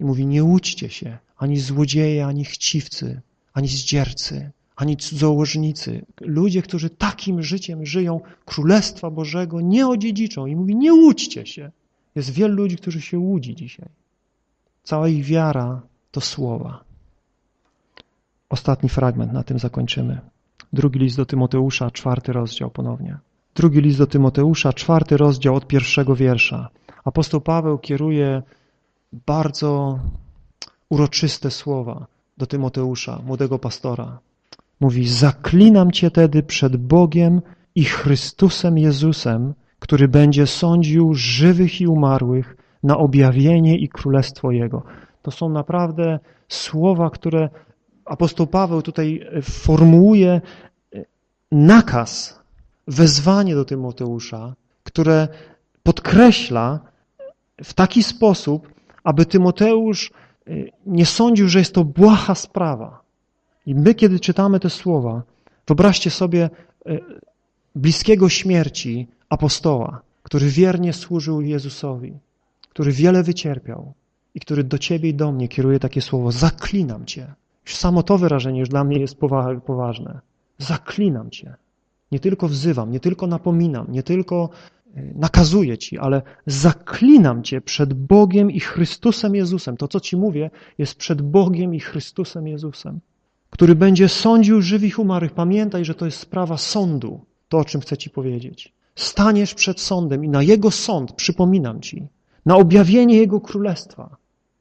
I mówi, nie łudźcie się, ani złodzieje, ani chciwcy, ani zdziercy, ani cudzołożnicy. Ludzie, którzy takim życiem żyją, Królestwa Bożego nie odziedziczą. I mówi, nie łudźcie się. Jest wielu ludzi, którzy się łudzi dzisiaj. Cała ich wiara to słowa. Ostatni fragment, na tym zakończymy. Drugi list do Tymoteusza, czwarty rozdział ponownie. Drugi list do Tymoteusza, czwarty rozdział od pierwszego wiersza. Apostoł Paweł kieruje bardzo uroczyste słowa do Tymoteusza, młodego pastora. Mówi, zaklinam Cię tedy przed Bogiem i Chrystusem Jezusem, który będzie sądził żywych i umarłych na objawienie i królestwo Jego. To są naprawdę słowa, które apostoł Paweł tutaj formułuje nakaz, wezwanie do Tymoteusza, które podkreśla w taki sposób, aby Tymoteusz nie sądził, że jest to błaha sprawa. I my, kiedy czytamy te słowa, wyobraźcie sobie bliskiego śmierci apostoła, który wiernie służył Jezusowi, który wiele wycierpiał i który do ciebie i do mnie kieruje takie słowo, zaklinam cię. Już samo to wyrażenie już dla mnie jest poważne. Zaklinam cię. Nie tylko wzywam, nie tylko napominam, nie tylko y, nakazuję ci, ale zaklinam cię przed Bogiem i Chrystusem Jezusem. To, co ci mówię, jest przed Bogiem i Chrystusem Jezusem, który będzie sądził żywych umarłych. Pamiętaj, że to jest sprawa sądu, to, o czym chcę ci powiedzieć. Staniesz przed sądem i na Jego sąd, przypominam ci, na objawienie Jego Królestwa.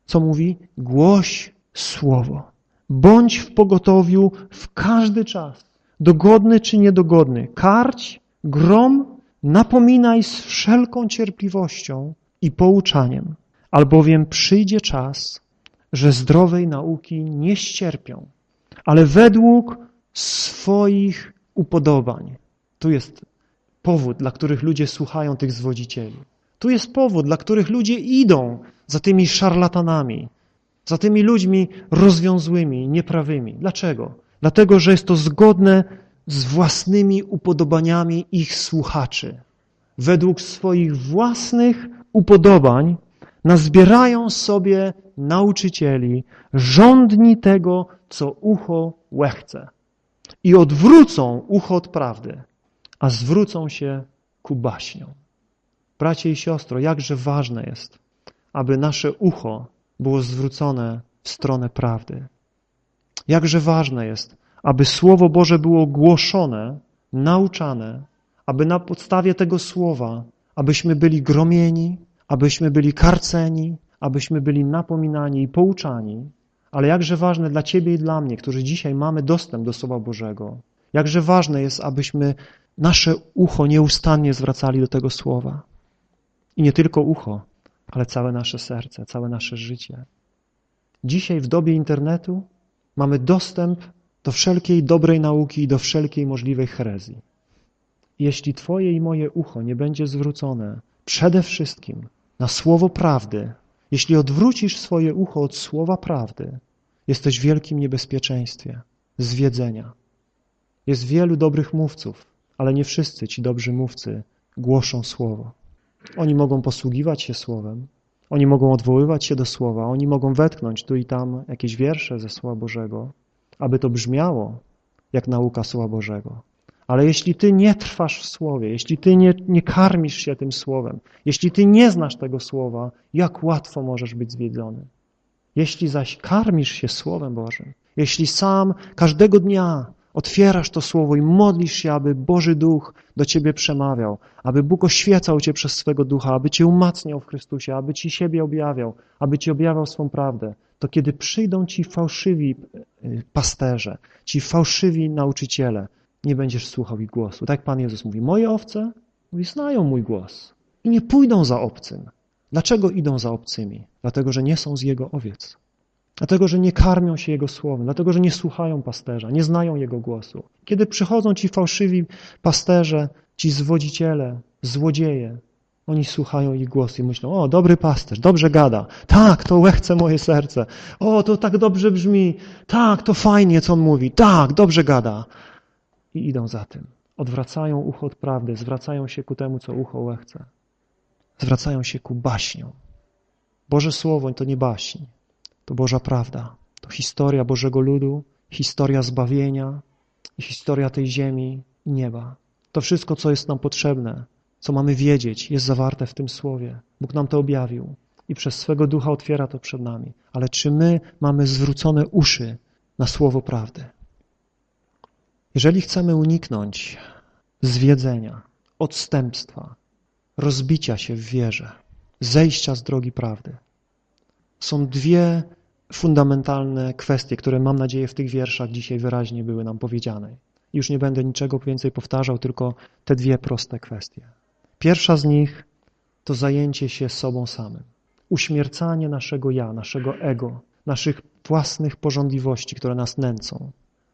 Co mówi? Głoś Słowo. Bądź w pogotowiu w każdy czas, dogodny czy niedogodny. Karć, grom, napominaj z wszelką cierpliwością i pouczaniem, albowiem przyjdzie czas, że zdrowej nauki nie ścierpią, ale według swoich upodobań. Tu jest powód, dla których ludzie słuchają tych zwodzicieli. Tu jest powód, dla których ludzie idą za tymi szarlatanami, za tymi ludźmi rozwiązłymi, nieprawymi. Dlaczego? Dlatego, że jest to zgodne z własnymi upodobaniami ich słuchaczy. Według swoich własnych upodobań nazbierają sobie nauczycieli, rządni tego, co ucho łechce i odwrócą ucho od prawdy, a zwrócą się ku baśniom. Bracie i siostro, jakże ważne jest, aby nasze ucho było zwrócone w stronę prawdy. Jakże ważne jest, aby Słowo Boże było głoszone, nauczane, aby na podstawie tego Słowa, abyśmy byli gromieni, abyśmy byli karceni, abyśmy byli napominani i pouczani, ale jakże ważne dla Ciebie i dla mnie, którzy dzisiaj mamy dostęp do Słowa Bożego, jakże ważne jest, abyśmy nasze ucho nieustannie zwracali do tego Słowa. I nie tylko ucho, ale całe nasze serce, całe nasze życie. Dzisiaj w dobie internetu mamy dostęp do wszelkiej dobrej nauki i do wszelkiej możliwej herezji. Jeśli Twoje i moje ucho nie będzie zwrócone przede wszystkim na słowo prawdy, jeśli odwrócisz swoje ucho od słowa prawdy, jesteś w wielkim niebezpieczeństwie zwiedzenia. Jest wielu dobrych mówców, ale nie wszyscy ci dobrzy mówcy głoszą słowo. Oni mogą posługiwać się słowem, oni mogą odwoływać się do słowa, oni mogą wetknąć tu i tam jakieś wiersze ze Słowa Bożego, aby to brzmiało jak nauka Słowa Bożego. Ale jeśli ty nie trwasz w Słowie, jeśli ty nie, nie karmisz się tym Słowem, jeśli ty nie znasz tego Słowa, jak łatwo możesz być zwiedzony. Jeśli zaś karmisz się Słowem Bożym, jeśli sam każdego dnia otwierasz to Słowo i modlisz się, aby Boży Duch do ciebie przemawiał, aby Bóg oświecał cię przez swego Ducha, aby cię umacniał w Chrystusie, aby ci siebie objawiał, aby ci objawiał swą prawdę, to kiedy przyjdą ci fałszywi y, pasterze, ci fałszywi nauczyciele, nie będziesz słuchał ich głosu. Tak Pan Jezus mówi, moje owce mówi, znają mój głos i nie pójdą za obcym. Dlaczego idą za obcymi? Dlatego, że nie są z Jego owiec. Dlatego, że nie karmią się Jego słowem, dlatego, że nie słuchają pasterza, nie znają Jego głosu. Kiedy przychodzą ci fałszywi pasterze, ci zwodziciele, złodzieje, oni słuchają ich głosu i myślą, o, dobry pasterz, dobrze gada, tak, to łechce moje serce, o, to tak dobrze brzmi, tak, to fajnie, co on mówi, tak, dobrze gada. I idą za tym. Odwracają ucho od prawdy, zwracają się ku temu, co ucho łechce. zwracają się ku baśniom. Boże Słowo to nie baśń, to Boża prawda, to historia Bożego ludu, historia zbawienia i historia tej ziemi i nieba. To wszystko, co jest nam potrzebne, co mamy wiedzieć, jest zawarte w tym Słowie. Bóg nam to objawił i przez swego Ducha otwiera to przed nami. Ale czy my mamy zwrócone uszy na Słowo prawdy? Jeżeli chcemy uniknąć zwiedzenia, odstępstwa, rozbicia się w wierze, zejścia z drogi prawdy, są dwie fundamentalne kwestie, które mam nadzieję w tych wierszach dzisiaj wyraźnie były nam powiedziane. Już nie będę niczego więcej powtarzał, tylko te dwie proste kwestie. Pierwsza z nich to zajęcie się sobą samym. Uśmiercanie naszego ja, naszego ego, naszych własnych porządliwości, które nas nęcą.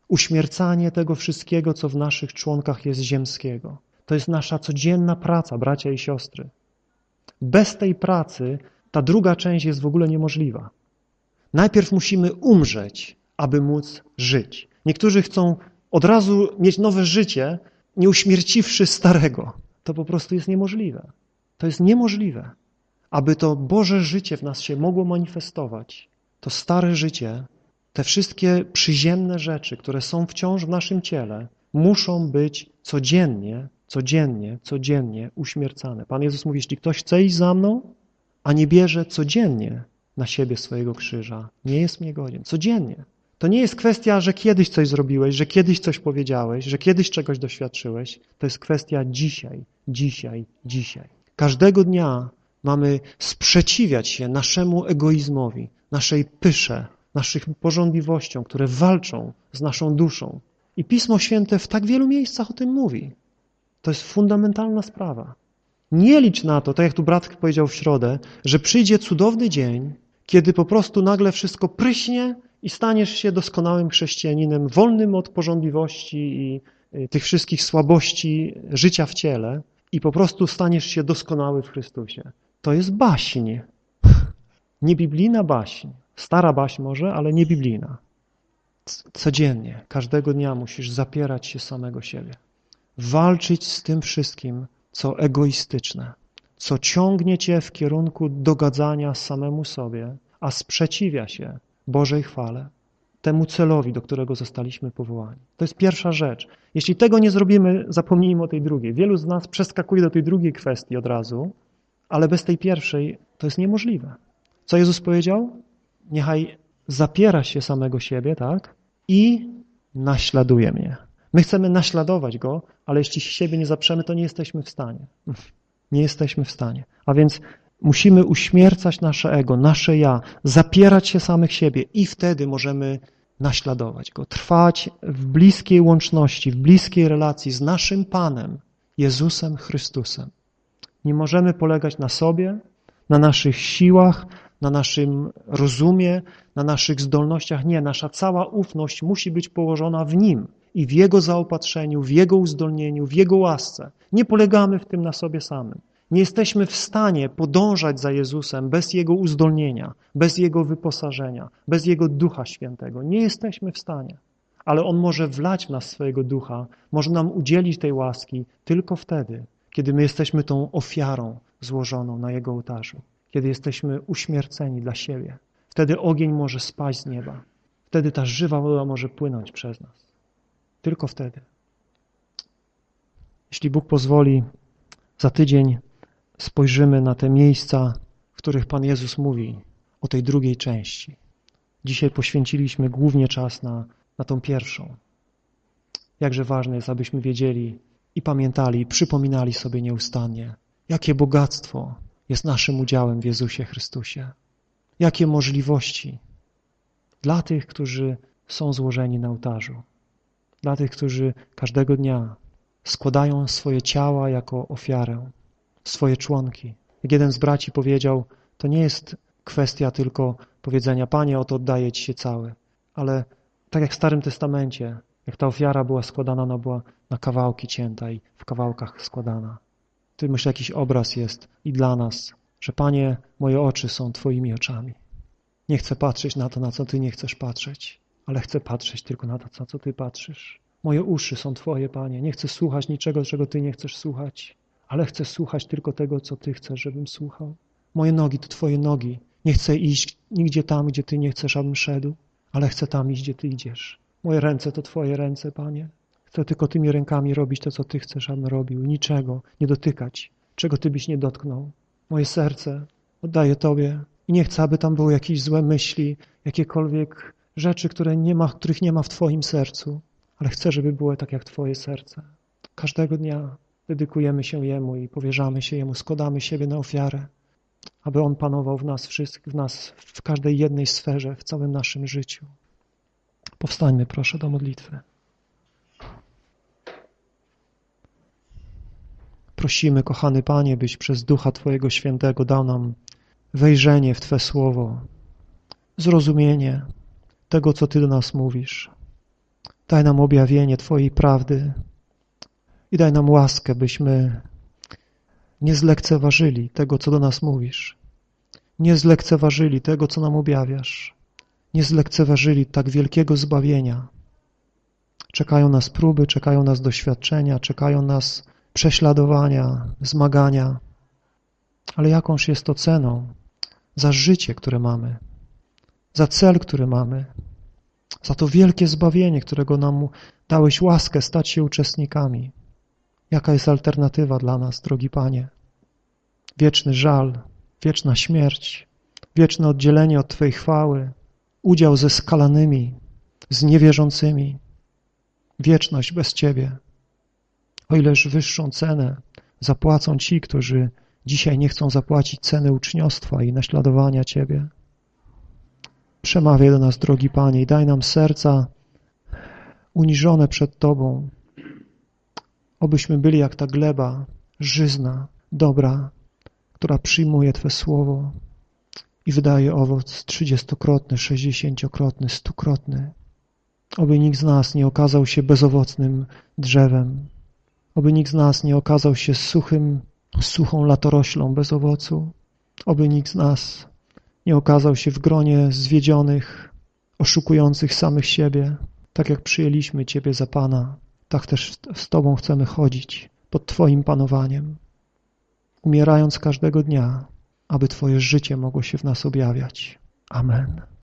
Uśmiercanie tego wszystkiego, co w naszych członkach jest ziemskiego. To jest nasza codzienna praca, bracia i siostry. Bez tej pracy ta druga część jest w ogóle niemożliwa. Najpierw musimy umrzeć, aby móc żyć. Niektórzy chcą od razu mieć nowe życie, nie uśmierciwszy starego. To po prostu jest niemożliwe. To jest niemożliwe. Aby to Boże życie w nas się mogło manifestować, to stare życie, te wszystkie przyziemne rzeczy, które są wciąż w naszym ciele, muszą być codziennie, codziennie, codziennie uśmiercane. Pan Jezus mówi, jeśli ktoś chce iść za mną, a nie bierze codziennie na siebie swojego krzyża, nie jest mnie godzien. Codziennie. To nie jest kwestia, że kiedyś coś zrobiłeś, że kiedyś coś powiedziałeś, że kiedyś czegoś doświadczyłeś. To jest kwestia dzisiaj, dzisiaj, dzisiaj. Każdego dnia mamy sprzeciwiać się naszemu egoizmowi, naszej pysze, naszych porządliwościom, które walczą z naszą duszą. I Pismo Święte w tak wielu miejscach o tym mówi. To jest fundamentalna sprawa. Nie licz na to, tak jak tu brat powiedział w środę, że przyjdzie cudowny dzień, kiedy po prostu nagle wszystko pryśnie i staniesz się doskonałym chrześcijaninem, wolnym od porządliwości i y, tych wszystkich słabości życia w ciele i po prostu staniesz się doskonały w Chrystusie. To jest baśń. Niebiblijna baśń. Stara baśń może, ale nie biblijna. Codziennie, każdego dnia musisz zapierać się samego siebie. Walczyć z tym wszystkim, co egoistyczne, co ciągnie cię w kierunku dogadzania samemu sobie, a sprzeciwia się Bożej chwale, temu celowi, do którego zostaliśmy powołani. To jest pierwsza rzecz. Jeśli tego nie zrobimy, zapomnijmy o tej drugiej. Wielu z nas przeskakuje do tej drugiej kwestii od razu, ale bez tej pierwszej to jest niemożliwe. Co Jezus powiedział? Niechaj zapiera się samego siebie, tak? I naśladuje mnie. My chcemy naśladować Go, ale jeśli siebie nie zaprzemy, to nie jesteśmy w stanie. Nie jesteśmy w stanie. A więc musimy uśmiercać nasze ego, nasze ja, zapierać się samych siebie i wtedy możemy naśladować Go, trwać w bliskiej łączności, w bliskiej relacji z naszym Panem, Jezusem Chrystusem. Nie możemy polegać na sobie, na naszych siłach, na naszym rozumie, na naszych zdolnościach. Nie, nasza cała ufność musi być położona w Nim i w Jego zaopatrzeniu, w Jego uzdolnieniu, w Jego łasce. Nie polegamy w tym na sobie samym. Nie jesteśmy w stanie podążać za Jezusem bez Jego uzdolnienia, bez Jego wyposażenia, bez Jego Ducha Świętego. Nie jesteśmy w stanie. Ale On może wlać w nas swojego Ducha, może nam udzielić tej łaski tylko wtedy, kiedy my jesteśmy tą ofiarą złożoną na Jego ołtarzu, kiedy jesteśmy uśmierceni dla siebie. Wtedy ogień może spaść z nieba. Wtedy ta żywa woda może płynąć przez nas. Tylko wtedy. Jeśli Bóg pozwoli, za tydzień spojrzymy na te miejsca, w których Pan Jezus mówi o tej drugiej części. Dzisiaj poświęciliśmy głównie czas na, na tą pierwszą. Jakże ważne jest, abyśmy wiedzieli i pamiętali, i przypominali sobie nieustannie, jakie bogactwo jest naszym udziałem w Jezusie Chrystusie. Jakie możliwości dla tych, którzy są złożeni na ołtarzu. Dla tych, którzy każdego dnia składają swoje ciała jako ofiarę, swoje członki. Jak jeden z braci powiedział, to nie jest kwestia tylko powiedzenia, Panie, oto oddaję Ci się cały, ale tak jak w Starym Testamencie, jak ta ofiara była składana, ona była na kawałki cięta i w kawałkach składana. Ty myślę, jakiś obraz jest i dla nas, że Panie, moje oczy są Twoimi oczami. Nie chcę patrzeć na to, na co Ty nie chcesz patrzeć, ale chcę patrzeć tylko na to, na co Ty patrzysz. Moje uszy są Twoje, Panie. Nie chcę słuchać niczego, czego Ty nie chcesz słuchać ale chcę słuchać tylko tego, co Ty chcesz, żebym słuchał. Moje nogi to Twoje nogi. Nie chcę iść nigdzie tam, gdzie Ty nie chcesz, abym szedł, ale chcę tam iść, gdzie Ty idziesz. Moje ręce to Twoje ręce, Panie. Chcę tylko tymi rękami robić to, co Ty chcesz, abym robił. Niczego nie dotykać, czego Ty byś nie dotknął. Moje serce oddaję Tobie i nie chcę, aby tam były jakieś złe myśli, jakiekolwiek rzeczy, które nie ma, których nie ma w Twoim sercu, ale chcę, żeby było tak jak Twoje serce. Każdego dnia dedykujemy się Jemu i powierzamy się Jemu, składamy siebie na ofiarę, aby On panował w nas wszystkich, w nas, w każdej jednej sferze, w całym naszym życiu. Powstańmy proszę do modlitwy. Prosimy, kochany Panie, byś przez Ducha Twojego Świętego dał nam wejrzenie w Twe Słowo, zrozumienie tego, co Ty do nas mówisz. Daj nam objawienie Twojej prawdy i daj nam łaskę, byśmy nie zlekceważyli tego, co do nas mówisz. Nie zlekceważyli tego, co nam objawiasz. Nie zlekceważyli tak wielkiego zbawienia. Czekają nas próby, czekają nas doświadczenia, czekają nas prześladowania, zmagania. Ale jakąż jest to ceną za życie, które mamy, za cel, który mamy, za to wielkie zbawienie, którego nam dałeś łaskę stać się uczestnikami. Jaka jest alternatywa dla nas, drogi Panie? Wieczny żal, wieczna śmierć, wieczne oddzielenie od Twojej chwały, udział ze skalanymi, z niewierzącymi, wieczność bez Ciebie. O ileż wyższą cenę zapłacą ci, którzy dzisiaj nie chcą zapłacić ceny uczniostwa i naśladowania Ciebie. Przemawiaj do nas, drogi Panie, i daj nam serca uniżone przed Tobą, obyśmy byli jak ta gleba, żyzna, dobra, która przyjmuje Twe słowo i wydaje owoc trzydziestokrotny, sześćdziesięciokrotny, stukrotny. Oby nikt z nas nie okazał się bezowocnym drzewem, oby nikt z nas nie okazał się suchym, suchą latoroślą bez owocu, oby nikt z nas nie okazał się w gronie zwiedzionych, oszukujących samych siebie, tak jak przyjęliśmy Ciebie za Pana, tak też z Tobą chcemy chodzić pod Twoim panowaniem, umierając każdego dnia, aby Twoje życie mogło się w nas objawiać. Amen.